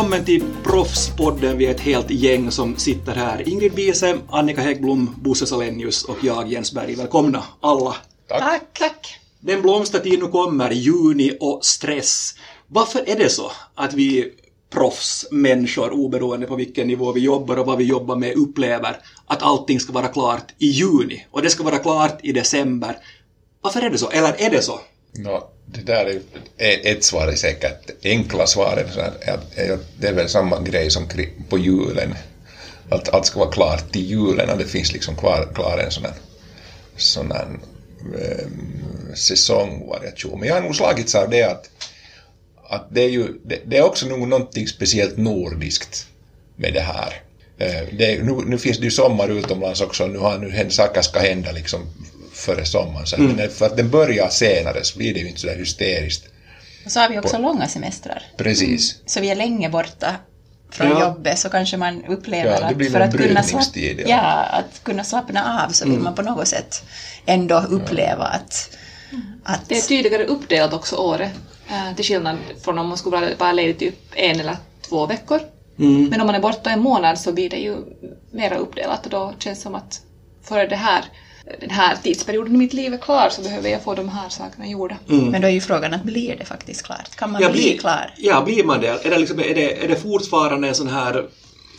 Välkommen till Proffspodden. Vi är ett helt gäng som sitter här. Ingrid Wiese, Annika Häggblom, Bosse Salenius och jag, Jens Berg. Välkomna alla. Tack. Tack. Den blomstertid nu kommer, juni och stress. Varför är det så att vi proffsmänniskor, oberoende på vilken nivå vi jobbar och vad vi jobbar med, upplever att allting ska vara klart i juni och det ska vara klart i december. Varför är det så? Eller är det så? No, det där är, e- ett svar är säkert, enkla svaret är, det är väl samma grej som på julen. Att allt ska vara klart till julen och det finns liksom kvar, klar en sån här, sån här eh, säsongvariation. Men jag har nog slagits av det att, att det är ju, det, det är också nog någonting speciellt nordiskt med det här. Eh, det, nu, nu, finns det ju sommar utomlands också, nu har nu saker ska hända liksom före sommaren. Så mm. för att den börjar senare så blir det ju inte så där hysteriskt. Och så har vi också på, långa semestrar. Precis. Mm. Så vi är länge borta från ja. jobbet så kanske man upplever ja, att för att kunna, slapp, ja. ja. att kunna slappna av så vill mm. man på något sätt ändå uppleva att, att... Det är tydligare uppdelat också året, äh, till skillnad från om man skulle vara ledig typ en eller två veckor. Mm. Men om man är borta en månad så blir det ju mera uppdelat och då känns det som att före det här den här tidsperioden i mitt liv är klar så behöver jag få de här sakerna gjorda. Mm. Men då är ju frågan att blir det faktiskt klart? Kan man ja, bli, bli klar? Ja, blir man det? Är det, liksom, är det, är det fortfarande en sån här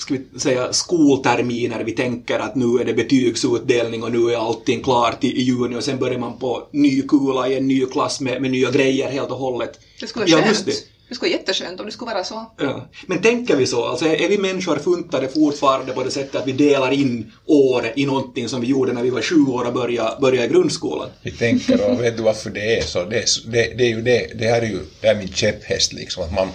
ska vi säga, skolterminer vi tänker att nu är det betygsutdelning och nu är allting klart i, i juni och sen börjar man på ny kula i en ny klass med, med nya grejer helt och hållet. Det skulle vara ja, skönt. Det skulle vara jätteskönt om det skulle vara så. Ja. Men tänker vi så? Alltså är vi människor funtade fortfarande på det sättet att vi delar in året i någonting som vi gjorde när vi var sju år och började, började i grundskolan? Vi tänker och vet du varför det är så? Det, är, det, det är ju det, det här är ju det är min käpphäst liksom att man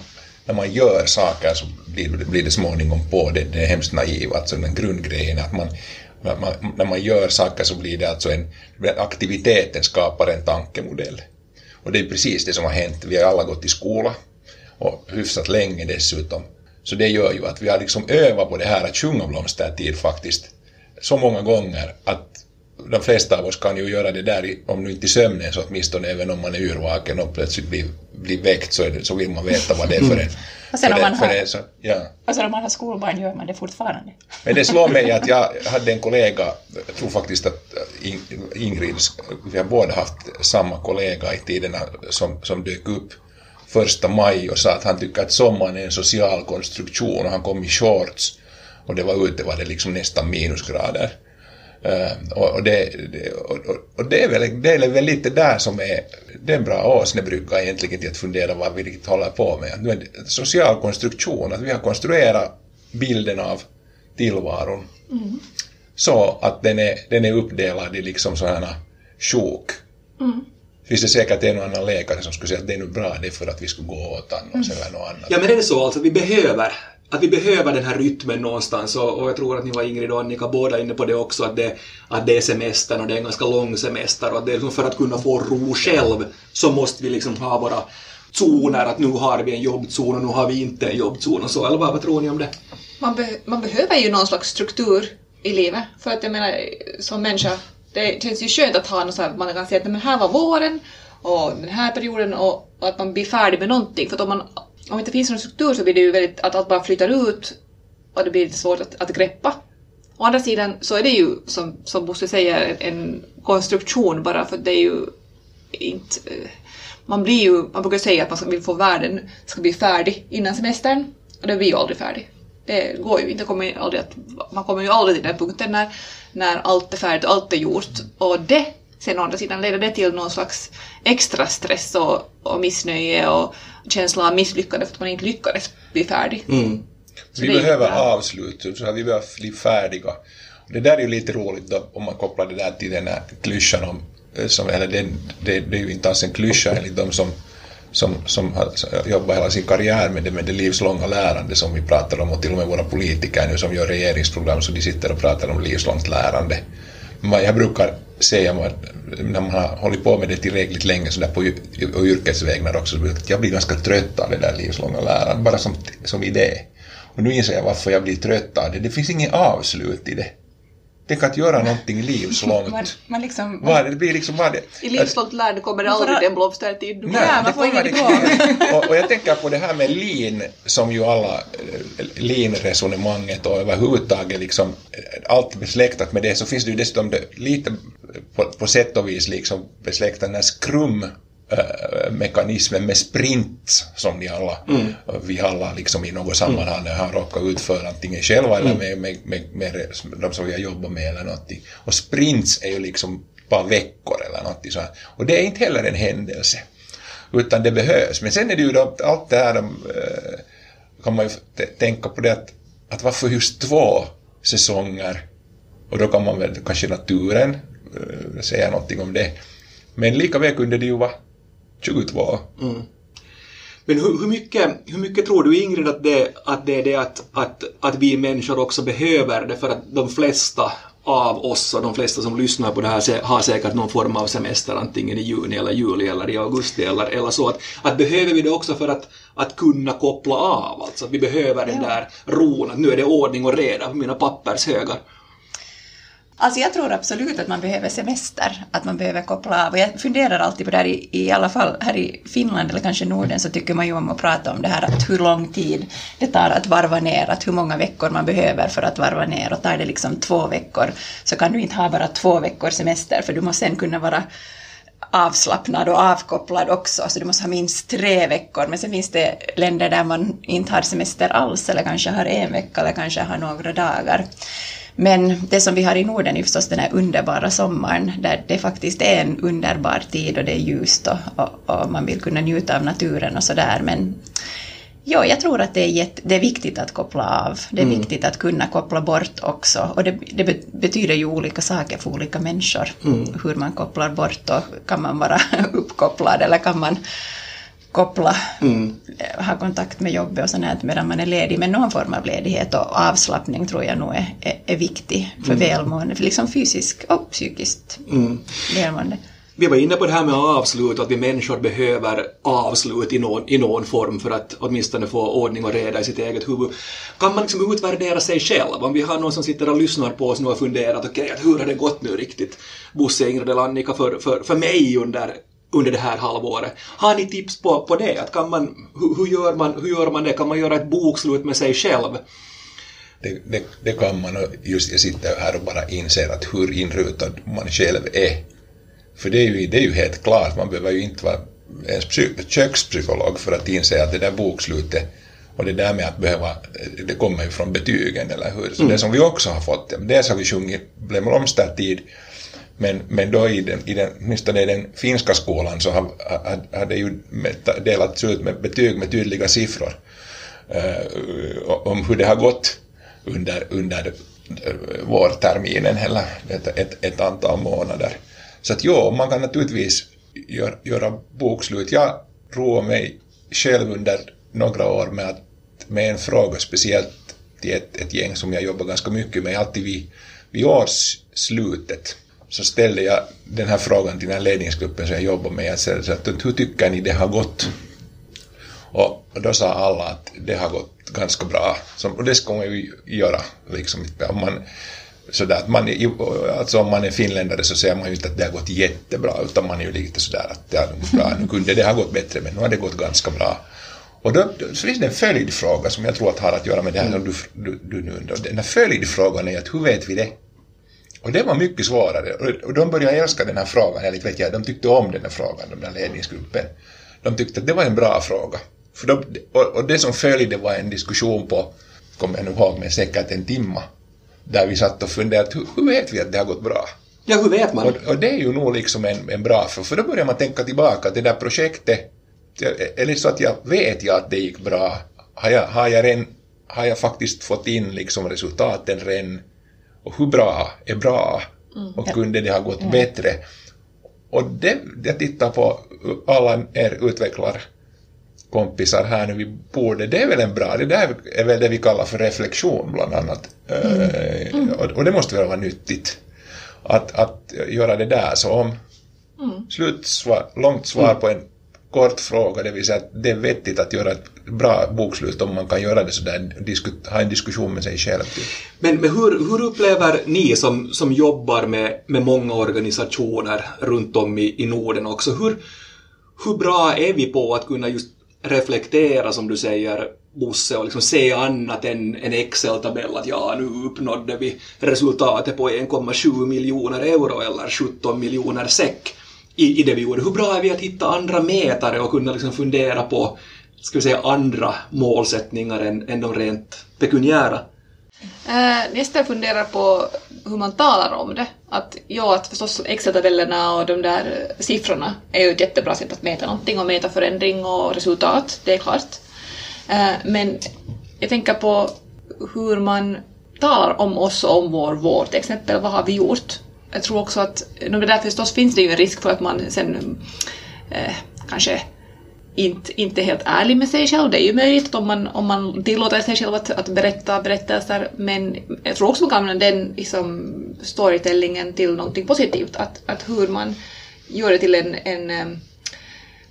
när man gör saker så blir, blir det småningom på det, det är hemskt naiv, alltså den grundgrejen att man, man, när man gör saker så blir det alltså en, aktiviteten skapar en tankemodell. Och det är precis det som har hänt, vi har alla gått i skola, och hyfsat länge dessutom. Så det gör ju att vi har liksom övat på det här att sjunga blomstertid faktiskt så många gånger att de flesta av oss kan ju göra det där, om nu inte i sömnen så åtminstone även om man är yrvaken och plötsligt blir, blir väckt så, det, så vill man veta vad det är för en. och sen, om man, har, en, så, ja. och sen om man har skolbarn gör man det fortfarande. Men det slår mig att jag hade en kollega, jag tror faktiskt att Ingrid, vi har båda haft samma kollega i tiderna som, som dök upp första maj och sa att han tycker att sommaren är en social konstruktion och han kom i shorts och det var ute var det liksom nästan minusgrader. Uh, och, det, det, och, och, det, är väl, det är väl lite där som är, det är en bra åsnebrygga egentligen till att fundera vad vi riktigt håller på med. Nu är det social konstruktion, att vi har konstruerat bilden av tillvaron mm. så att den är, den är uppdelad i liksom sådana sjok. Mm finns det säkert en och annan läkare som skulle säga att det är nog bra det för att vi skulle gå åt annars mm. eller något annat. Ja men är det så alltså, vi behöver att vi behöver den här rytmen någonstans och, och jag tror att ni var Ingrid och Annika båda inne på det också att det, att det är semestern och det är en ganska lång semester och att det är liksom för att kunna få ro själv så måste vi liksom ha våra zoner att nu har vi en jobbzon och nu har vi inte en jobbzon och så eller vad, vad tror ni om det? Man, be man behöver ju någon slags struktur i livet för att jag menar som människa det känns ju skönt att ha något så här, man kan säga att men här var våren och den här perioden och, att man blir färdig med någonting. För att om, man, om det inte finns någon struktur så blir det ju väldigt att allt bara flyttar ut och det blir lite svårt att, att greppa. Å andra sidan så är det ju som, som Bosse säger en konstruktion bara för det är ju inte... Man blir ju, man brukar säga att man vill få världen ska bli färdig innan semestern och det blir ju aldrig färdig. Det går ju inte, kommer aldrig att, man kommer ju aldrig till den punkten när när allt är färdigt och allt är gjort. Och det sen å andra sidan leder det till någon slags extra stress och, och missnöje och känsla av misslyckande för att man inte lyckades bli färdig. Mm. vi behöver avslut, så vi behöver bli färdiga. Och det där är ju lite roligt då, om man kopplar det där till den här klyschan om, eh, som, eller det, det, det är ju inte alls en klyscha enligt de som som, som har jobbat hela sin karriär med det, med det livslånga lärande som vi pratar om och till och med våra politiker nu som gör regeringsprogram så de sitter och pratar om livslångt lärande. Men jag brukar säga när man har hållit på med det tillräckligt länge så där på yrkesvägnar också, att jag blir ganska trött av det där livslånga lärandet, bara som, som idé. Och nu inser jag varför jag blir trött av det. Det finns inget avslut i det. Tänk att göra någonting livslångt. Man, man liksom, Vad det blir liksom, vad det, I livslångt lärande kommer det aldrig den blomstertid. Nej, Ja, man det får det- och, och jag tänker på det här med lean, som ju alla, eh, lean-resonemanget och överhuvudtaget liksom eh, allt besläktat med det, så finns det ju dessutom det, lite på, på sätt och vis liksom besläktat den här skrum mekanismen med sprint som ni alla, vi alla liksom i något sammanhang har råkat utföra antingen själva eller med, med, med, med de som vi har jobbat med eller någonting. Och sprints är ju liksom par veckor eller någonting så här. Och det är inte heller en händelse utan det behövs. Men sen är det ju då, allt det här, de, eh, kan man ju tänka på det att, att varför just två säsonger? Och då kan man väl kanske naturen eh, säga någonting om det. Men lika väl kunde det ju vara 22. Men hur, hur, mycket, hur mycket tror du Ingrid att det, att det är det att, att, att vi människor också behöver det för att de flesta av oss och de flesta som lyssnar på det här har säkert någon form av semester antingen i juni eller juli eller i augusti eller, eller så. Att, att behöver vi det också för att, att kunna koppla av, alltså att vi behöver den där ron, att nu är det ordning och reda på mina pappershögar. Alltså jag tror absolut att man behöver semester, att man behöver koppla av. Och jag funderar alltid på det här, i, i alla fall här i Finland eller kanske Norden så tycker man ju om att prata om det här att hur lång tid det tar att varva ner, att hur många veckor man behöver för att varva ner. Och tar det liksom två veckor så kan du inte ha bara två veckors semester för du måste sen kunna vara avslappnad och avkopplad också, så du måste ha minst tre veckor. Men sen finns det länder där man inte har semester alls, eller kanske har en vecka, eller kanske har några dagar. Men det som vi har i Norden är förstås den här underbara sommaren, där det faktiskt är en underbar tid och det är ljust och, och, och man vill kunna njuta av naturen och sådär. Men Ja, jag tror att det är, jätte, det är viktigt att koppla av. Det är viktigt att kunna koppla bort också. Och det, det be- betyder ju olika saker för olika människor. Hur man kopplar bort och kan man vara uppkopplad eller kan man koppla, eh, ha kontakt med jobbet och sånt här medan man är ledig. Men någon form av ledighet och avslappning tror jag nog är, är, är viktig för välmående, för liksom fysiskt och psykiskt välmående. Vi var inne på det här med avslut, att vi människor behöver avslut i någon, i någon form för att åtminstone få ordning och reda i sitt eget huvud. Kan man liksom utvärdera sig själv? Om vi har någon som sitter och lyssnar på oss nu och funderat, okej, att hur har det gått nu riktigt, Bosse, Ingrid eller Annika, för, för, för mig under, under det här halvåret? Har ni tips på, på det? Att kan man, hur, hur, gör man, hur gör man det? Kan man göra ett bokslut med sig själv? Det, det, det kan man och just jag sitter här och bara inser att hur inrutad man själv är. För det är ju, det är ju helt klart, man behöver ju inte vara ens psy, kökspsykolog för att inse att det där bokslutet och det där med att behöva, det kommer ju från betygen, eller hur? Så det som vi också har fått, dels har vi sjungit blomstertid, men, men då i den, i den, åtminstone i den finska skolan så har, har, har det ju delats ut med betyg med tydliga siffror eh, om hur det har gått under, under eh, vårterminen eller ett, ett, ett antal månader. Så att jo, man kan naturligtvis gör, göra bokslut. Jag roar mig själv under några år med, att, med en fråga, speciellt till ett, ett gäng som jag jobbar ganska mycket med, alltid vid, vid årsslutet så ställde jag den här frågan till den här ledningsgruppen som jag jobbar med. Jag säger så att hur tycker ni det har gått? Och då sa alla att det har gått ganska bra. Så, och det ska man ju göra. Liksom, om man, sådär, att man, är- alltså om man är finländare så säger man ju inte att det har gått jättebra, utan man är ju lite sådär att det har gått bra. Nu kunde det ha gått bättre, men nu har det gått ganska bra. Och då, då så finns det en följdfråga som jag tror att har att göra med det här som du, du, du nu undrar. Den här följdfrågan är att hur vet vi det? Och det var mycket svårare. Och- de började älska den här frågan, eller vet jag, de tyckte om den här frågan, den där ledningsgruppen. De tyckte att det var en bra fråga. För de, och, det som följde var en diskussion på, kommer jag nu ihåg, med säkert en timma. Där vi satt och funderade, hur, hur vet vi att det har gått bra? Ja, hur vet man? Och, och det är ju nog liksom en, en bra fråga, för då börjar man tänka tillbaka, det där projektet, det så att jag vet jag att det gick bra? Har jag, har jag, ren, har jag faktiskt fått in liksom resultaten redan? Och hur bra är bra? Och kunde det ha gått bättre? Och det, jag tittar på alla er utvecklarkompisar här nu. Vid bordet, det är väl en bra, det där är väl det vi kallar för reflektion bland annat. Eh, Och, och det måste väl vara nyttigt att, att göra det där. Så om slutsvar, långt svar på en kort fråga, det vill säga att det är vettigt att göra ett bra bokslut om man kan göra det sådär, ha en diskussion med sig själv. Typ. Men, men hur, hur upplever ni som, som jobbar med, med många organisationer runt om i, i Norden också, hur, hur bra är vi på att kunna just reflektera, som du säger, Bosse, och liksom se annat än en Excel-tabell att ja, nu uppnådde vi resultatet på 1,7 miljoner euro eller 17 miljoner säck i, i det vi gjorde. Hur bra är vi att hitta andra mätare och kunna liksom fundera på ska vi säga, andra målsättningar än, än de rent pekuniära? Eh, uh, nästa funderar på hur man talar om det. Att, ja, att förstås Excel-tabellerna och de där eh, siffrorna är ju ett jättebra sätt att mäta någonting och mäta förändring och resultat, det är klart. Eh, men jag tänker på hur man talar om oss och om vår vård, till exempel vad har vi gjort? Jag tror också att, no, där förstås finns det ju en risk för att man sen eh, kanske inte, inte helt ärlig med sig själv. Det är ju möjligt om man, om man tillåter sig själv att, att berätta berättelser, men jag tror också man kan använda den liksom, storytellingen till någonting positivt. Att, att hur man gör det till en, en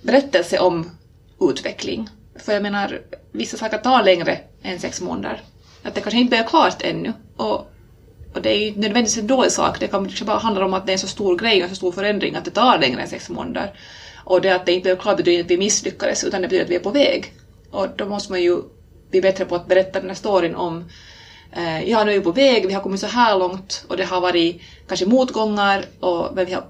berättelse om utveckling. För jag menar, vissa saker tar längre än sex månader. Att det kanske inte är klart ännu. Och, och det är ju inte nödvändigtvis en dålig sak, det kan kanske liksom bara handla om att det är en så stor grej och en så stor förändring att det tar längre än sex månader. Och det att det inte är klart betyder inte att vi misslyckades, utan det betyder att vi är på väg. Och då måste man ju bli bättre på att berätta den här storyn om eh, ja, nu är vi på väg, vi har kommit så här långt och det har varit kanske motgångar, och, men vi har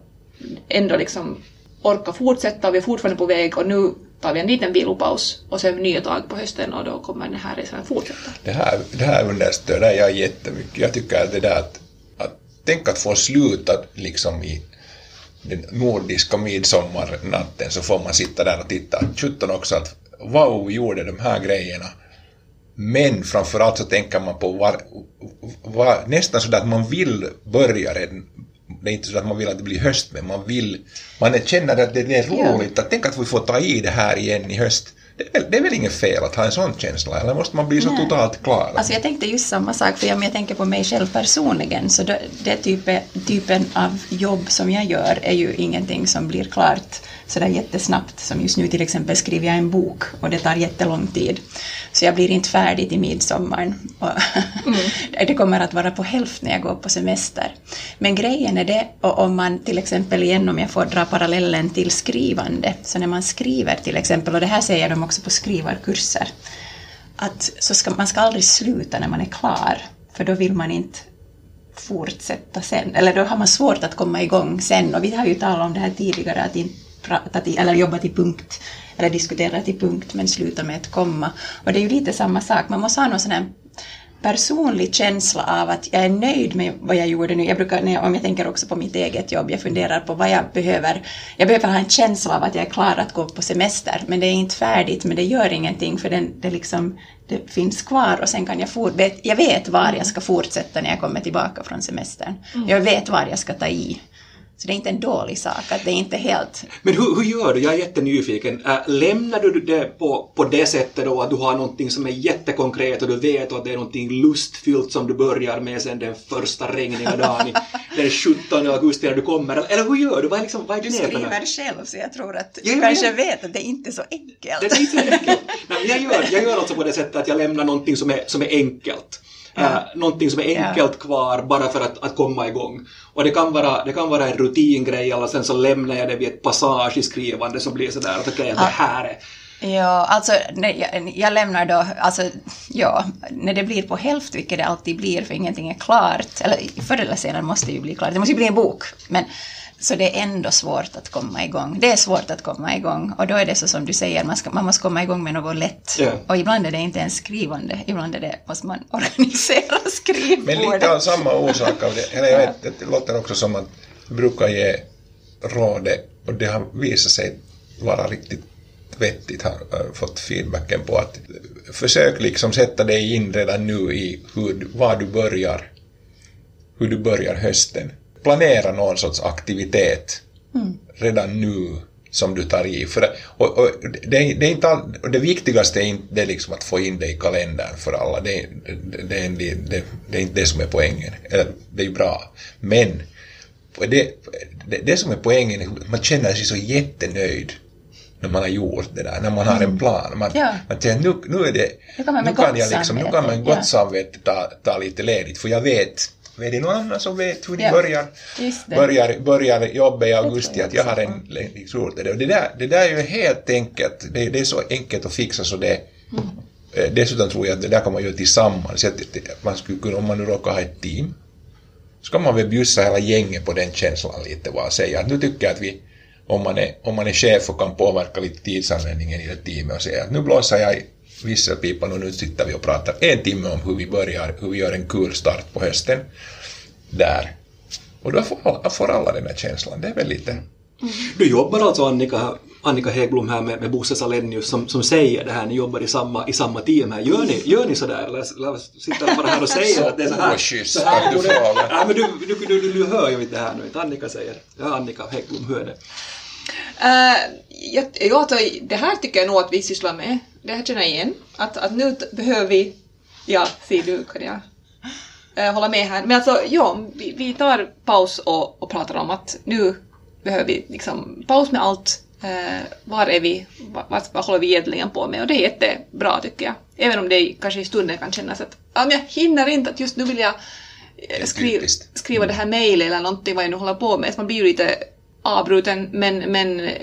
ändå liksom orkat fortsätta och vi är fortfarande på väg och nu tar vi en liten vilopaus och sen nya tag på hösten och då kommer den här resan fortsätta. Det här, det här understöder jag jättemycket. Jag tycker att det där att, att tänk att få sluta liksom i den nordiska midsommarnatten så får man sitta där och titta. 17 också att wow, vi gjorde de här grejerna. Men framförallt så tänker man på var, var, nästan så att man vill börja redan det är inte så att man vill att det blir höst, men man vill, man känner att det är roligt, att tänk att vi får ta i det här igen i höst. Det är, väl, det är väl inget fel att ha en sån känsla, eller måste man bli så Nej. totalt klar? Alltså jag tänkte just samma sak, för om jag tänker på mig själv personligen, så det, det typen, typen av jobb som jag gör är ju ingenting som blir klart sådär jättesnabbt, som just nu till exempel skriver jag en bok och det tar jättelång tid. Så jag blir inte färdig till midsommaren. Och Mm. det kommer att vara på hälften när jag går på semester. Men grejen är det, och om man till exempel igen, om jag får dra parallellen till skrivande, så när man skriver till exempel, och det här säger de också på skrivarkurser, att så ska, man ska aldrig sluta när man är klar, för då vill man inte fortsätta sen. Eller då har man svårt att komma igång sen. Och vi har ju talat om det här tidigare, att inte prata till, eller jobba till punkt, eller diskutera till punkt, men sluta med ett komma. Och det är ju lite samma sak, man måste ha någon sån här personlig känsla av att jag är nöjd med vad jag gjorde nu. Jag brukar, om jag tänker också på mitt eget jobb, jag funderar på vad jag behöver. Jag behöver ha en känsla av att jag är klar att gå på semester, men det är inte färdigt, men det gör ingenting för den, det, liksom, det finns kvar och sen kan jag vet, jag vet var jag ska fortsätta när jag kommer tillbaka från semestern. Jag vet var jag ska ta i. Så det är inte en dålig sak, att det är inte helt... Men hur, hur gör du? Jag är jättenyfiken. Äh, lämnar du det på, på det sättet då att du har någonting som är jättekonkret och du vet att det är någonting lustfyllt som du börjar med sen den första regniga dagen den 17 augusti när du kommer? Eller, hur gör du? Vad är, liksom, vad är Du skriver själv, så jag tror att du ja, kanske ja. vet att det inte är så enkelt. Det är inte så enkelt. Nej, jag, gör, jag gör alltså på det sättet att jag lämnar någonting som är, som är enkelt. Ja. Äh, någonting som är enkelt kvar bara för att, att komma igång. Och det kan, vara, det kan vara en rutingrej eller sen så lämnar jag det vid ett passage i skrivande som blir sådär att okej, att det här är Ja, alltså nej, jag, jag lämnar då, alltså ja, när det blir på hälft, vilket det alltid blir för ingenting är klart, eller förr eller senare måste det ju bli klart, det måste ju bli en bok, men så det är ändå svårt att komma igång. Det är svårt att komma igång och då är det så som du säger, man, ska, man måste komma igång med något lätt. Ja. Och ibland är det inte ens skrivande, ibland är det, måste man organisera Men skrivbordet. lite av samma orsak av det. Eller jag vet, det låter också som att jag brukar ge rådet, och det har visat sig vara riktigt vettigt, har fått feedbacken på att försök liksom sätta dig in redan nu i hur, var du börjar, hur du börjar hösten. Planera någon sorts aktivitet redan nu som du tar i. För, och, och det, det, är inte all, det viktigaste är inte det liksom att få in det i kalendern för alla. Det, är- det, det, är inte det som är poängen. Det är bra. Men det, som är poängen är att man känner sig så jättenöjd när man har gjort det där, när man har en plan. Man, Ja. man tänker nu, nu är det, Nu kan nu kan gott jag liksom, nu kan man samvete, ja. gott samvete ta, ta lite ledigt, för jag vet, vet det någon annan som vet hur de Ja. börjar, börjar, börjar jobbet i augusti, att jag har en gjort det. Där, det där är ju helt enkelt, det, det är så enkelt att fixa så det Eh, Dessutom tror jag att det där kan man göra tillsammans. Man skulle kunna, om man nu råkar ha ett team, så kan man väl bjussa hela gänget på den känslan lite bara och säga att nu tycker jag att vi, om man är, om man är chef och kan påverka lite tidsanvändningen i det teamet och säga att nu blåser jag visselpipan och nu sitter vi och pratar en timme om hur vi börjar, hur vi gör en kul start på hösten där. Och då får alla, får alla den här känslan, det är väl lite... Du jobbar alltså Annika, Annika Hägblom här med, med Bosse Salenius som, som säger det här, ni jobbar i samma, i samma team här. Gör ni, gör ni sådär eller, eller sitter bara här och säger Så att det är så här? så här att du frågar. Nej men du, du, du, du, du hör ju inte det här nu, inte Annika säger. Ja, Annika Hägblom hör det. Uh, jag, ja, alltså, det här tycker jag nog att vi sysslar med. Det här känner jag igen. Att, att nu behöver vi... Ja, ser du kan jag eh, hålla med här. Men alltså, ja, vi, vi tar paus och, och pratar om att nu behöver vi liksom paus med allt. Eh, var är vi? Vad, håller vi egentligen på med? Och det är jättebra tycker jag. Även om det kanske i stunden kan kännas att ja, men jag hinner inte, att just nu vill jag skriva, skriva det här mejlet eller någonting vad jag nu håller på med. Så man blir ju lite avbruten men, men eh,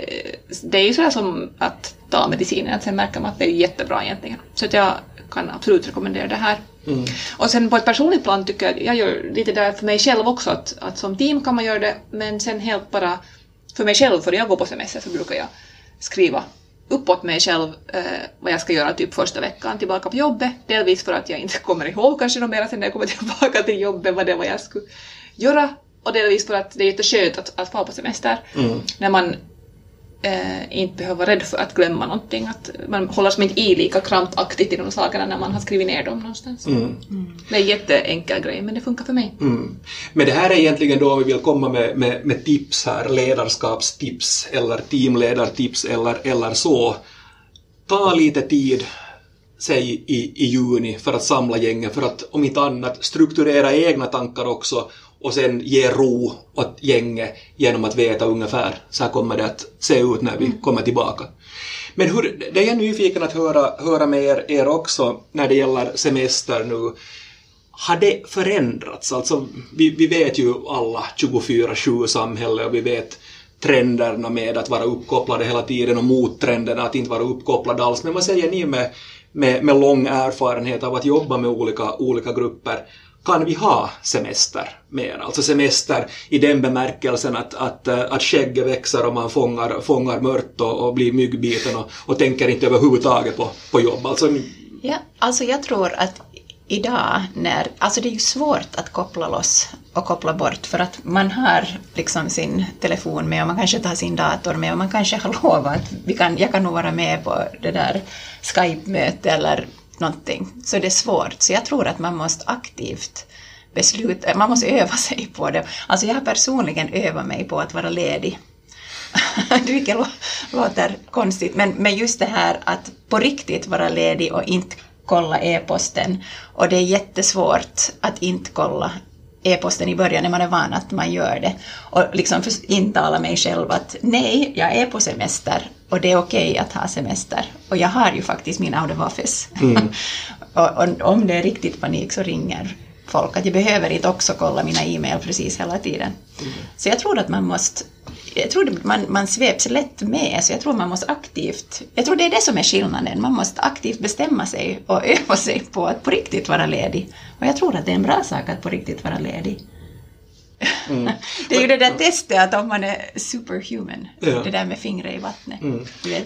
det är ju sådär som att ta medicinen, att sen märker man att det är jättebra egentligen. Så att jag kan absolut rekommendera det här. Och sen på ett personligt plan tycker jag, jag gör lite där för mig själv också, att, att som team kan man göra det, men sen helt bara för mig själv, för jag går på semester så brukar jag skriva uppåt mig själv eh, vad jag ska göra typ första veckan tillbaka på jobbet. Delvis för att jag inte kommer ihåg kanske något mer sen när jag kommer tillbaka till jobbet vad det var jag skulle göra. Och delvis för att det är jätteskönt att, att vara på semester. När man eh, inte behöver vara rädd för att glömma någonting. Att man håller som inte i lika krampaktigt i de sakerna när man har skrivit ner dem någonstans. Det är en jätteenkel grej men det funkar för mig. Mm. Men det här är egentligen då om vi vill komma med, med, med tips här, ledarskapstips eller teamledartips eller, eller så. Ta lite tid, säg i, i juni, för att samla gängen, för att om inte annat strukturera egna tankar också och sen ge ro åt gänget genom att veta ungefär så här kommer det att se ut när vi kommer tillbaka. Men hur, det är jag nyfiken att höra, höra med er, er också när det gäller semester nu. Har det förändrats? Alltså, vi, vi vet ju alla 24-7 samhälle och vi vet trenderna med att vara uppkopplade hela tiden och mottrenderna att inte vara uppkopplad alls. Men vad säger ni med, med, med lång erfarenhet av att jobba med olika, olika grupper? Kan vi ha semester mer? Alltså semester i den bemärkelsen att, att, eh, att skägget växer och man fångar, fångar mört och, och blir myggbiten och, och tänker inte överhuvudtaget på, på jobb. Alltså, mm. Ja, alltså jag tror att idag när, alltså det är ju svårt att koppla loss och koppla bort för att man har liksom sin telefon med och man kanske tar sin dator med och man kanske har lovat att vi kan, jag kan nog vara med på det där Skype-mötet eller någonting. Så det är svårt. Så jag tror att man måste aktivt besluta, man måste öva sig på det. Alltså jag har personligen övat mig på att vara ledig vilket låter konstigt, men, men just det här att på riktigt vara ledig och inte kolla e-posten. Och det är jättesvårt att inte kolla e-posten i början när man är van att man gör det. Och liksom intala mig själv att nej, jag är på semester och det är okej att ha semester. Och jag har ju faktiskt min of office. och, och om det är riktigt panik så ringer folk att jag behöver inte också kolla mina e-mail precis hela tiden. Så jag tror att man måste jag tror att man, man sveps lätt med, så jag tror man måste aktivt, jag tror det är det som är skillnaden, man måste aktivt bestämma sig och öva sig på att på riktigt vara ledig. Och jag tror att det är en bra sak att på riktigt vara ledig. det är ju det där testet att om man är superhuman, Ja. det där med fingret i vattnet. Vet,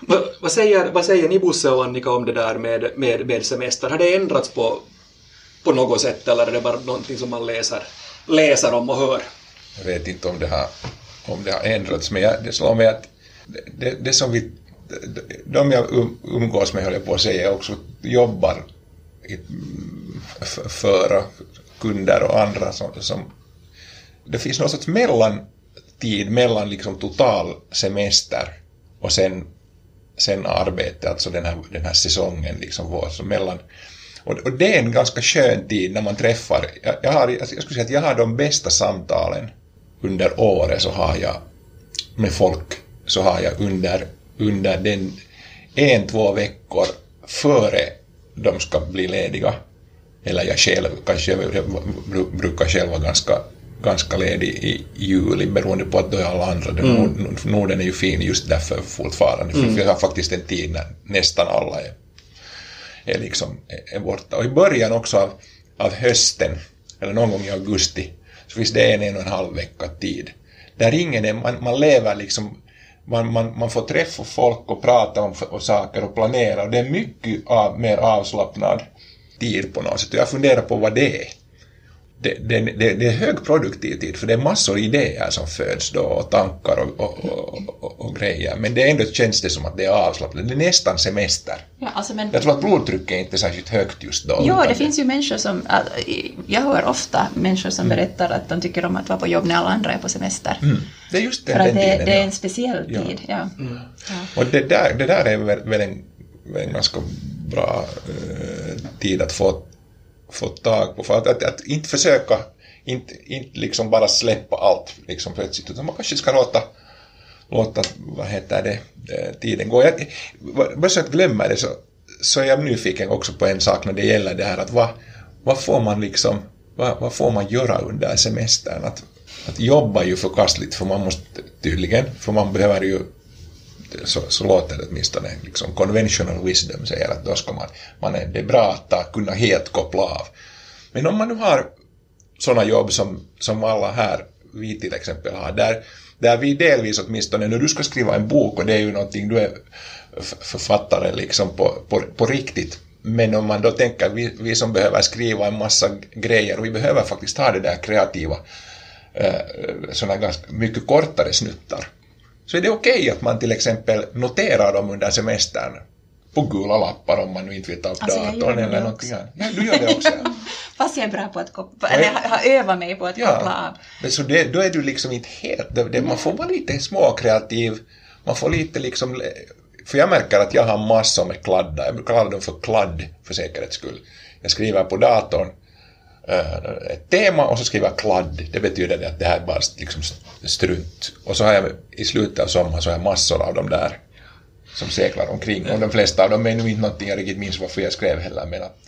Vad, vad, säger, vad säger ni Bosse och Annika om det där med, med, med semester? Har det ändrats på, på något sätt eller är det bara någonting som man läser, läser om och hör? Jag vet inte om det har, om det har ändrats, men jag, det slår mig att det, det, det som vi, de jag um, umgås med, höll jag på att säga, också jobbar föra kunder och andra som, som det finns någon sorts mellantid mellan liksom total semester och sen, sen arbete, alltså den här, den här säsongen liksom vår, så mellan och, och det är en ganska skön tid när man träffar, jag, jag, har, jag skulle säga att jag har de bästa samtalen under året så har jag med folk, så har jag under, under den en, två veckor före de ska bli lediga. Eller jag själv, kanske jag bru- brukar själv vara ganska, ganska ledig i juli beroende på att då är alla andra. Mm. Norden är ju fin just därför fortfarande. För vi har faktiskt en tid när nästan alla är, är, liksom, är borta. Och i början också av, av hösten, eller någon gång i augusti, så finns det en, en och en halv vecka tid. Där ingen är, man, man lever liksom man, man, man får träffa folk och prata om, och saker och planera och det är mycket av, mer avslappnad tid på något sätt. Och jag funderar på vad det är. Det, det, det, det är högproduktiv tid för det är massor idéer som föds då och tankar och, och, och, och, grejer men det ändå känns det som att det är avslappnat. Det är nästan semester. Ja, alltså men, Jag tror att blodtrycket är inte särskilt högt just då. Jo, det finns ju människor som... äh, Jag hör ofta människor som berättar att de tycker om att vara på jobb när alla andra är på semester. Mm. Det är just den, För att den det, tiden. det är ja. en speciell Ja. tid. Ja. Och det där, det där är väl, en, en ganska bra eh, tid att få, fått tag på. För att, att, att inte försöka, inte, inte liksom bara släppa allt liksom plötsligt, utan man kanske ska låta, låta vad heter det, eh, tiden gå. Jag, bara så att glömma det så, så är jag nyfiken också på en sak när det gäller det här att vad, vad får man liksom, vad, vad får man göra under semestern? Att, att jobba är ju förkastligt för man måste tydligen, för man behöver ju så, så låter det åtminstone. Liksom conventional wisdom säger att då ska man, man är, det är bra att ta, kunna helt koppla av. Men om man nu har sådana jobb som, som alla här, vi till exempel har, där, där vi delvis åtminstone, när du ska skriva en bok och det är ju någonting, du är författare liksom på, på, på riktigt, men om man då tänker, vi, vi som behöver skriva en massa grejer och vi behöver faktiskt ha det där kreativa, eh, sådana ganska mycket kortare snuttar, så är det okej att man till exempel noterar dem under semestern på gula lappar om man nu inte vill ta upp Alltså, datorn eller någonting annat. Ja, du gör det också. Fast jag är bra på att koppla... Eller jag har övat mig på att koppla Ja, av. men så det, då är du liksom inte helt... Det, det, man får vara lite småkreativ, man får lite liksom... För jag märker att jag har massor med kladdar, jag brukar kalla dem för kladd för säkerhets skull. Jag skriver på datorn ett tema och så skriver jag kladd, det betyder det att det här är bara liksom strunt. Och så har jag i slutet av sommaren så har jag massor av dem där som seglar omkring och de flesta av dem är nu inte någonting jag riktigt minns varför jag skrev heller men att...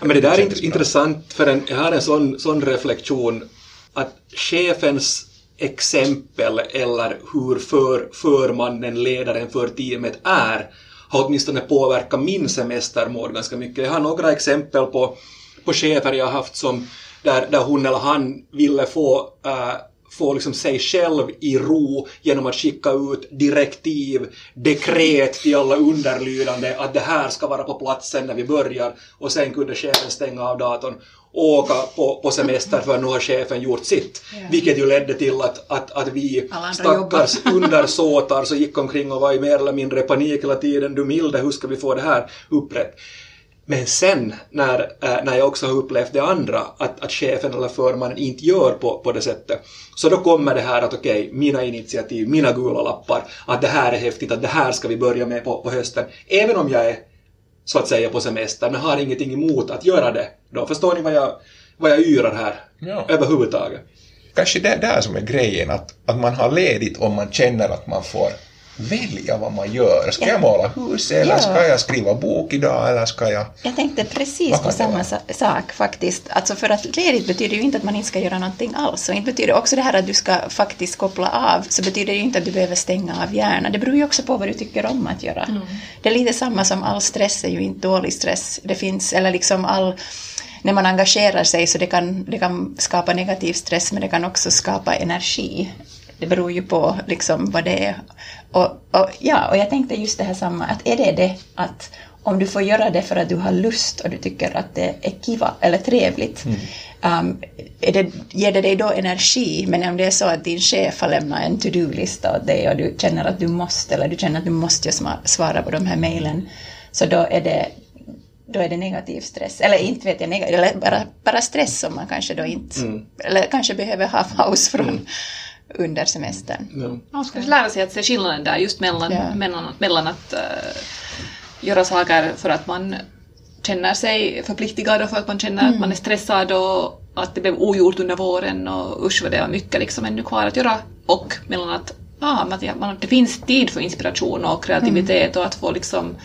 Ja, men det där är intressant, för en, jag har en sån, sån reflektion att chefens exempel eller hur för, förmannen, ledaren för teamet är har åtminstone påverkat min semestermål ganska mycket. Jag har några exempel på, på chefer jag har haft som där, där hon eller han ville få äh, få liksom sig själv i ro genom att skicka ut direktiv, dekret till alla underlydande att det här ska vara på platsen när vi börjar och sen kunde chefen stänga av datorn och åka på, på semester för nu har chefen gjort sitt. Vilket ju ledde till att, att, att vi stackars undersåtar så gick omkring och var i mer eller mindre panik hela tiden. Du milde, hur ska vi få det här upprätt? Men sen när, äh, när jag också har upplevt det andra, att, att chefen eller förmannen inte gör på, på det sättet, så då kommer det här att okej, mina initiativ, mina gula lappar, att det här är häftigt, att det här ska vi börja med på, på hösten. Även om jag är så att säga på semester, men har ingenting emot att göra det. Då förstår ni vad jag, vad jag yrar här Ja. överhuvudtaget. kanske det är där som är grejen, att, att man har ledigt om man känner att man får välja vad man gör. Ska Ja. jag måla hus eller Ja. ska jag skriva bok idag eller ska jag... Jag tänkte precis på samma sa- sak faktiskt. Alltså för att ledigt betyder ju inte att man inte ska göra någonting alls. Och inte betyder också det här att du ska faktiskt koppla av, så betyder det ju inte att du behöver stänga av hjärnan. Det beror ju också på vad du tycker om att göra. Det är lite samma som all stress är ju inte dålig stress. Det finns, eller liksom all när man engagerar sig så det kan, det kan skapa negativ stress men det kan också skapa energi. Det beror ju på liksom vad det är. Och, och, ja, och jag tänkte just det här samma, att är det det att om du får göra det för att du har lust och du tycker att det är kiva eller trevligt, um, är det, ger det dig då energi? Men om det är så att din chef har lämnat en to-do-lista åt dig och du känner att du måste, eller du känner att du måste svara på de här mejlen, så då är det då är det negativ stress. Eller inte vet jag, neg- eller bara, bara stress som man kanske då inte, eller kanske behöver ha paus från under semestern. Ja. Man ska lära sig att se skillnaden där just mellan, Ja. mellan, mellan att eh, göra saker för att man känner sig förpliktigad och för att man känner att man är stressad och att det blev ogjort under våren och usch vad det var mycket liksom ännu kvar att göra och mellan att jag- man, det finns tid för inspiration och kreativitet och att få liksom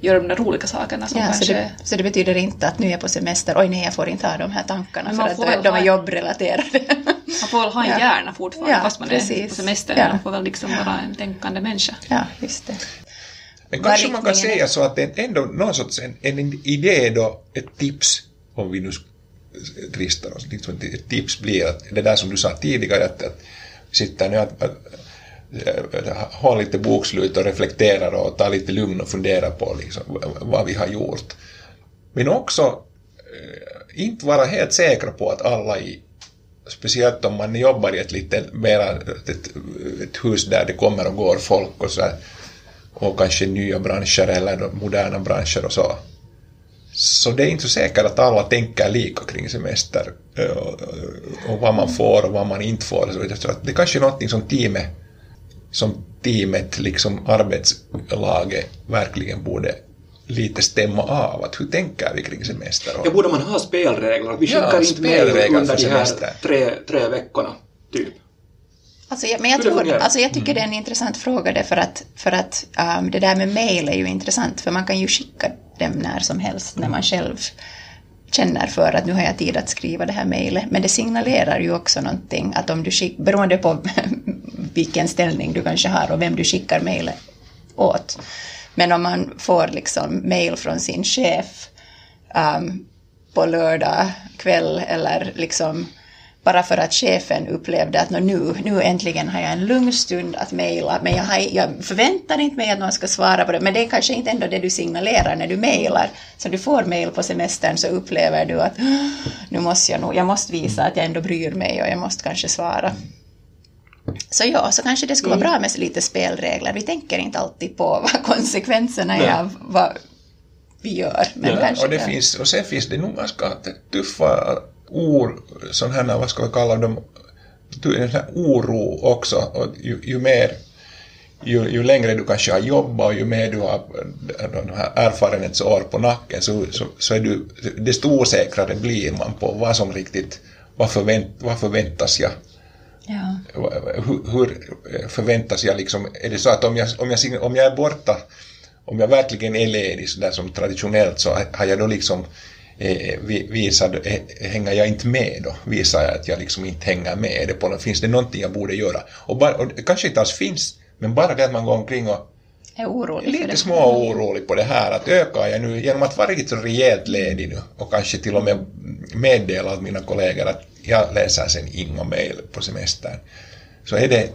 göra de där roliga sakerna som Ja, så, kanske... det, så det betyder inte att nu är jag på semester, oj nej jag får inte ha de här tankarna för att de, är jobbrelaterade. Man får väl ha en Ja. hjärna fortfarande Ja, fast man är precis. på semester. Ja. Man får väl liksom vara en tänkande människa. ja, just det. Men kanske man kan är. säga så att det är ändå någon sorts en, en idé då, ett tips, om vi nu dristar oss, liksom ett tips blir att det där som du sa tidigare, att, att sitta nu att, att, ha lite bokslut och reflektera och ta lite lugn och fundera på liksom, vad vi har gjort. Men också eh, inte vara helt säkra på att alla i speciellt om man jobbar i ett lite mera ett, ett hus där det kommer och går folk och så här, och kanske nya branscher eller moderna branscher och så. Så det är inte så säkert att alla tänker lika kring semester eh, och, och vad man får och vad man inte får. Så att det kanske är någonting som teamet, som teamet, liksom arbetslaget verkligen borde lite stämma av. Att hur tänker vi kring semester? Och, Ja, borde man ha spelregler? Vi Ja, skickar inte mejl spelregler under för de här tre, tre veckorna, typ. Alltså, jag- men jag, tror, alltså jag tycker det är en intressant fråga det för att, för att um, det där med mail är ju intressant för man kan ju skicka dem när som helst när man själv känner för att nu har jag tid att skriva det här mejlet. Men det signalerar ju också någonting att om du skickar, beroende på vilken ställning du kanske har och vem du skickar mejlet åt. Men om man får liksom mejl från sin chef um, på lördag kväll eller liksom bara för att chefen upplevde att nu, nu äntligen har jag en lugn stund att mejla, men jag, har, jag förväntar inte mig att någon ska svara på det, men det är kanske inte ändå det du signalerar när du mejlar. Så du får mejl på semestern så upplever du att nu måste jag nog, jag måste visa att jag ändå bryr mig och jag måste kanske svara. Så ja, så kanske det skulle vara bra med lite spelregler. Vi tänker inte alltid på vad konsekvenserna är Nej. av vad vi gör. Men Ja, kanske och, det finns, och sen finns det nog ganska tuffa ord, sådana här, vad ska vi kalla dem, oro också. Och ju, ju mer, ju, ju längre du kanske har jobbat och ju mer du har de här erfarenhetsår på nacken så, så, så är du, desto osäkrare blir man på vad som riktigt, vad, förvänt, vad förväntas jag Ja. hur, hur förväntas jag liksom, är det så att om jag, om jag, om jag är borta, om jag verkligen är ledig så där som traditionellt så har jag då liksom eh, vi- visat, eh, hänger jag inte med då? Visar jag att jag liksom inte hänger med? Är det på, finns det någonting jag borde göra? Och, bara, och det kanske inte alls finns, men bara det att man går omkring och är orolig lite små orolig på det här att ökar jag nu genom att vara riktigt så rejält ledig nu och kanske till och med meddela åt mina kollegor att jag läser sen inga mejl på semestern. Så är det,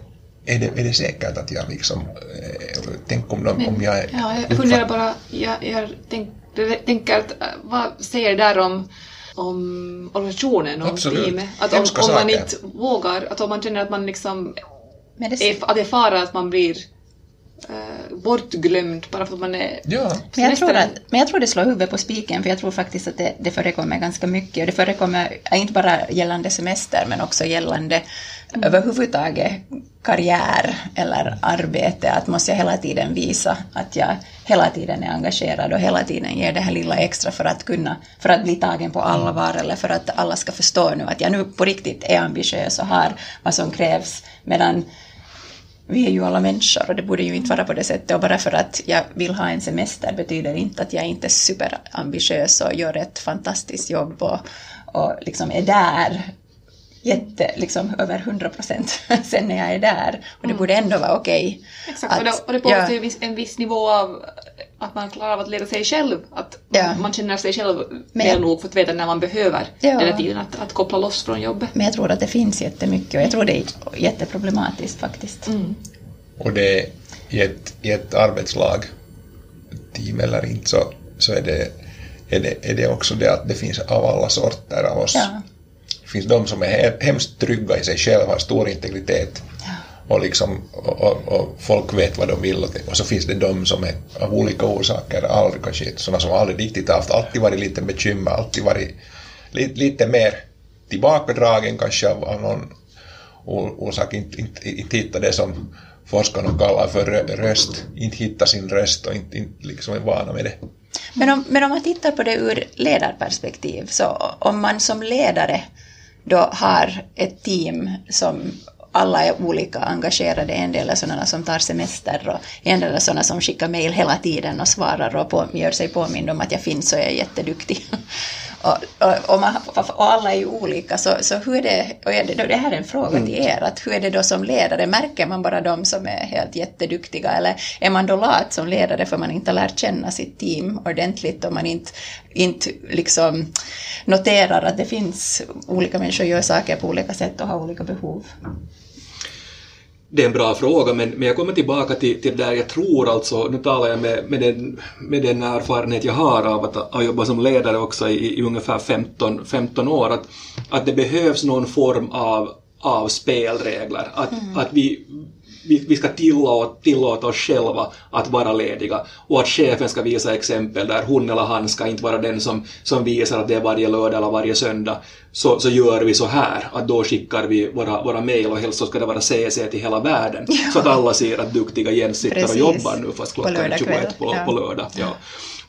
är det, är det säkert att jag liksom, eh, tänk om, de, om jag... Ja, jag funderar bara, jag, jag tänk, tänker att äh, vad säger det där om, om organisationen, om Absolut. teamet? Att om, om man inte vågar, att om man känner att man liksom Men det, är, att det är fara att man blir äh, bortglömd bara för att man är Ja, men, jag tror att, men jag tror det slår huvudet på spiken, för jag tror faktiskt att det, det förekommer ganska mycket. Och det förekommer äh, inte bara gällande semester, men också gällande överhuvudtaget karriär eller arbete. Att måste jag hela tiden visa att jag hela tiden är engagerad och hela tiden ger det här lilla extra för att kunna, för att bli tagen på allvar eller för att alla ska förstå nu att jag nu på riktigt är ambitiös och har vad som krävs. Medan vi är ju alla människor och det borde ju inte vara på det sättet. Och bara för att jag vill ha en semester betyder inte att jag inte är superambitiös och gör ett fantastiskt jobb och, och liksom är där jätte, liksom över 100 procent sen när jag är där. Och det borde ändå vara okej. Exakt, att- och det, och det ja. ju viss, en viss nivå av att man klarar av att leda sig själv. Att Ja. man, känner sig själv Men- väl nog för att veta när man behöver Ja. den här tiden att, att koppla loss från jobbet. Men jag tror att det finns jättemycket och jag tror det är jätteproblematiskt faktiskt. och det är i ett, i ett arbetslag, team eller inte, så, så är, det, är, det, är det också det att det finns av alla sorter av oss. Ja. Det finns de som är he- hemskt trygga i sig själva, har stor integritet och, liksom, och, och, och folk vet vad de vill. Och, så finns det de som är av olika orsaker, aldrig kanske, sådana som aldrig riktigt haft, alltid varit lite bekymmer, alltid varit lite, lite mer tillbakadragen kanske av, av någon orsak, inte, inte, inte hitta det som forskarna kallar för röst, inte hitta sin röst och inte, inte liksom är vana med det. Men om, men om man tittar på det ur ledarperspektiv, så om man som ledare då har ett team som alla är olika engagerade. En del är sådana som tar semester och en del är sådana som skickar mejl hela tiden och svarar och på, gör sig påmind om att jag finns och jag är jätteduktig. Och, och, och, man, och, alla är ju olika, så, så hur är det, och det, det här är en fråga till er, att hur är det då som ledare, märker man bara de som är helt jätteduktiga eller är man då lat som ledare för man inte har lärt känna sitt team ordentligt och man inte, inte liksom noterar att det finns olika människor gör saker på olika sätt och har olika behov? Det är en bra fråga, men, men jag kommer tillbaka till, till där jag tror alltså, nu talar jag med, med, den, med den erfarenhet jag har av att ha jobbat som ledare också i, i ungefär 15, 15 år, att, att det behövs någon form av, av spelregler. Att, mm. att vi, vi, vi ska tillåta, tillåta oss själva att vara lediga och att chefen ska visa exempel där hon eller han ska inte vara den som, som visar att det är varje lördag eller varje söndag så, så gör vi så här, att då skickar vi våra, våra mejl och helst så ska det vara CC till hela världen ja. så att alla ser att duktiga Jens sitter Precis. och jobbar nu fast klockan är 21 på, ja. på lördag. Ja.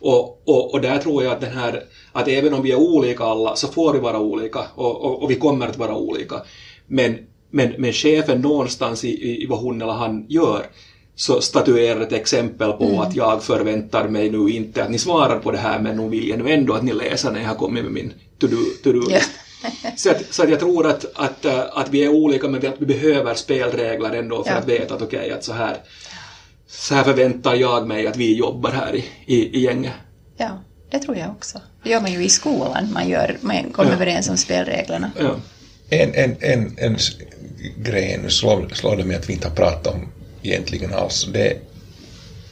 Och, och, och där tror jag att den här, att även om vi är olika alla så får vi vara olika och, och, och vi kommer att vara olika. Men men, men chefen någonstans i, i vad hon eller han gör så statuerar ett exempel på mm. att jag förväntar mig nu inte att ni svarar på det här men nu vill jag nu ändå att ni läser när jag har kommit med min to-do-list. To -do yeah. så, att, så att jag tror att, att, att vi är olika men att vi behöver spelregler ändå för ja. att veta att okej, okay, att så här, så här förväntar jag mig att vi jobbar här i, i, i gänget. Ja, det tror jag också. Det gör man ju i skolan, man, gör, man kommer ja. överens om spelreglerna. Ja. En, en, en, en grej nu slår, slår det mig att vi inte har pratat om egentligen alls. Det,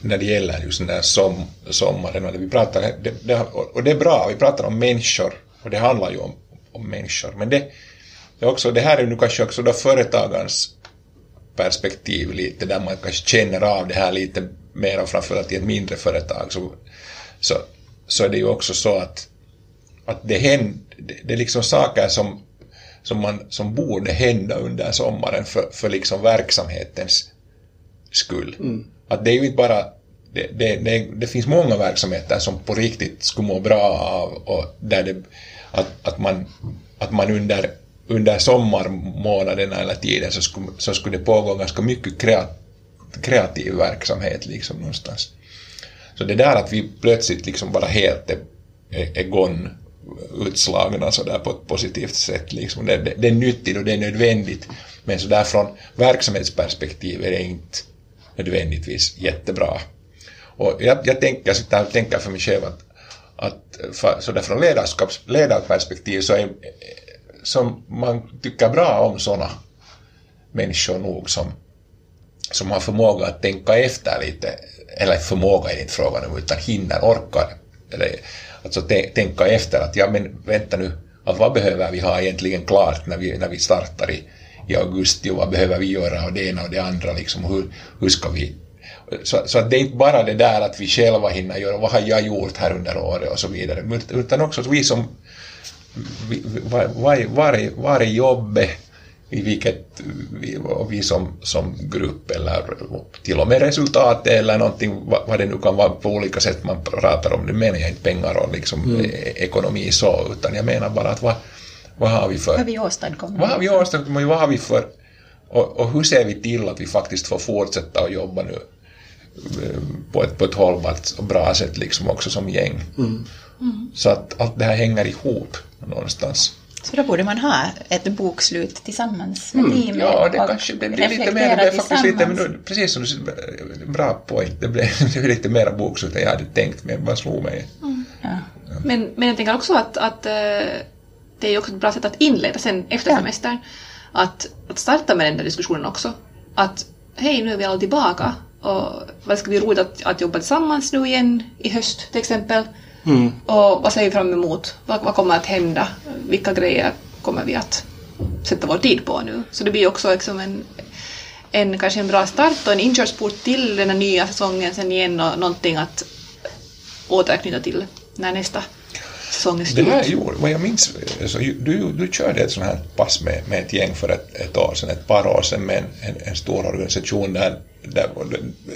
när det gäller just den där som, sommaren. Och det, vi pratar, det, det, och det är bra, vi pratar om människor och det handlar ju om, om människor. Men det, det, också, det här är nu kanske också då företagarens perspektiv lite, där man kanske känner av det här lite mer och framförallt i ett mindre företag så, så, så är det ju också så att, att det händer, det, det är liksom saker som som, man, som borde hända under sommaren för, för liksom verksamhetens skull. Mm. Att det är ju inte bara det, det, det, det, finns många verksamheter som på riktigt skulle må bra av och där det, att, att, man, att man under, under sommarmånaderna eller tiden så skulle, så skulle det pågå ganska mycket kreat, kreativ verksamhet liksom någonstans. Så det där att vi plötsligt liksom bara helt är, är, är gone utslagna sådär på ett positivt sätt. Liksom. Det, det, det, är nyttigt och det är nödvändigt, men sådär från verksamhetsperspektiv är det inte nödvändigtvis jättebra. Och jag, jag tänker, sitter och tänker för mig själv att, att för, sådär från ledarskaps, ledarperspektiv så är som man tycker bra om sådana människor nog som, som har förmåga att tänka efter lite, eller förmåga är det inte frågan om, utan hinner, orkar, eller alltså tänka efter att ja men vänta nu, att vad behöver vi ha egentligen klart när vi, när vi startar i, i augusti och vad behöver vi göra och det ena och det andra liksom, hur, hur ska vi? Så, så att det är inte bara det där att vi själva hinner göra, vad har jag gjort här under året och så vidare, utan också att vi som, var, var, var, var är jobbet, i vilket vi, vi som, som grupp eller till och med resultat eller någonting, vad det nu kan vara på olika sätt man pratar om, nu menar jag inte pengar och liksom mm. E-, ekonomi så, utan jag menar bara att vad, vad har vi för... Vad har vi åstadkommit? Vad har vi åstadkommit, vad har vi för... Och, och hur ser vi till att vi faktiskt får fortsätta att jobba nu på ett, på ett hållbart och bra sätt liksom också som gäng. Mm. Mm. Så att allt det här hänger ihop någonstans. Så då borde man ha ett bokslut tillsammans med mm, teamet Ja, det kanske det blir lite mer, det är faktiskt lite, men precis som du bra poäng, det blev, det blev lite mera bokslut än jag hade tänkt, men vad slog mig. Mm, ja. Ja. Men, men jag tänker också att, att eh, det är också ett bra sätt att inleda sen efter ja. semestern, att, att starta med den där diskussionen också. Att hej, nu är vi alla tillbaka och vad ska bli roligt att, att jobba tillsammans nu igen i höst till exempel. Mm. Och vad ser vi fram emot? Vad, vad, kommer att hända? Vilka grejer kommer vi att sätta vår tid på nu? Så det blir också liksom en, en, kanske en bra start och en inkörsport till den här nya säsongen sen igen och någonting att återknyta till när nästa säsong är slut. Det här gjorde, vad jag minns, alltså, du, du körde ett sånt här pass med, med ett gäng för ett, ett år sedan, ett par år sedan med en, en, en stor organisation där där,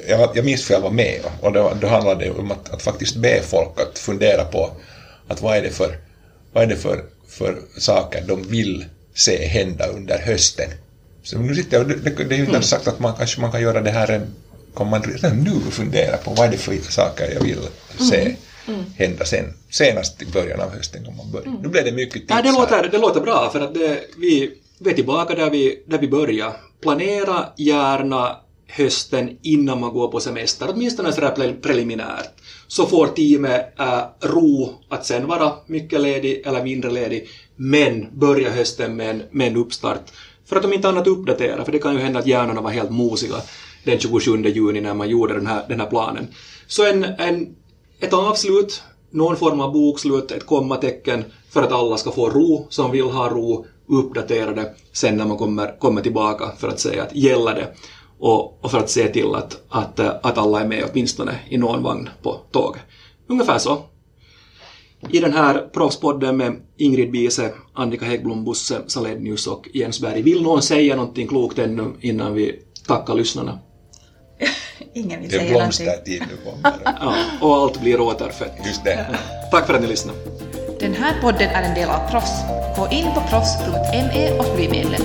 jag, jag minns för jag var med och då, då handlade det om att, att, faktiskt be folk att fundera på att vad är det för, vad är det för, för saker de vill se hända under hösten. Så nu sitter jag, det, det är ju inte alls sagt att man kanske man kan göra det här en, kan man redan nu fundera på vad är det för saker jag vill se hända sen. Senast i början av hösten kan man börja. Nu blev det mycket tips Nej, det låter, det låter bra för att det, vi, vi är tillbaka där vi, där vi började. Planera gärna hösten innan man går på semester, åtminstone sådär pre- preliminärt. Så får teamet äh, ro att sen vara mycket ledig eller mindre ledig, men börja hösten med en, med en uppstart. För att om inte annat uppdatera, för det kan ju hända att hjärnorna var helt mosiga den 27 juni när man gjorde den här, den här planen. Så en, en, ett avslut, någon form av bokslut, ett kommatecken för att alla ska få ro som vill ha ro, uppdatera det sen när man kommer, kommer tillbaka för att säga att gäller det och, och för att se till att, att, att alla är med åtminstone i någon vagn på tåget. Ungefär så. I den här proffspodden med Ingrid Bise, Annika Häggblom, Bosse Salenius och Jens Berg. Vill någon säga någonting klokt ännu innan vi tackar lyssnarna? Ingen vill Det säga någonting. blomstertid nu kommer. Ja, och allt blir återfött. Just det. Tack för att ni lyssnade. Den här podden är en del av Proffs. Gå in på proffs.me och bli medlem.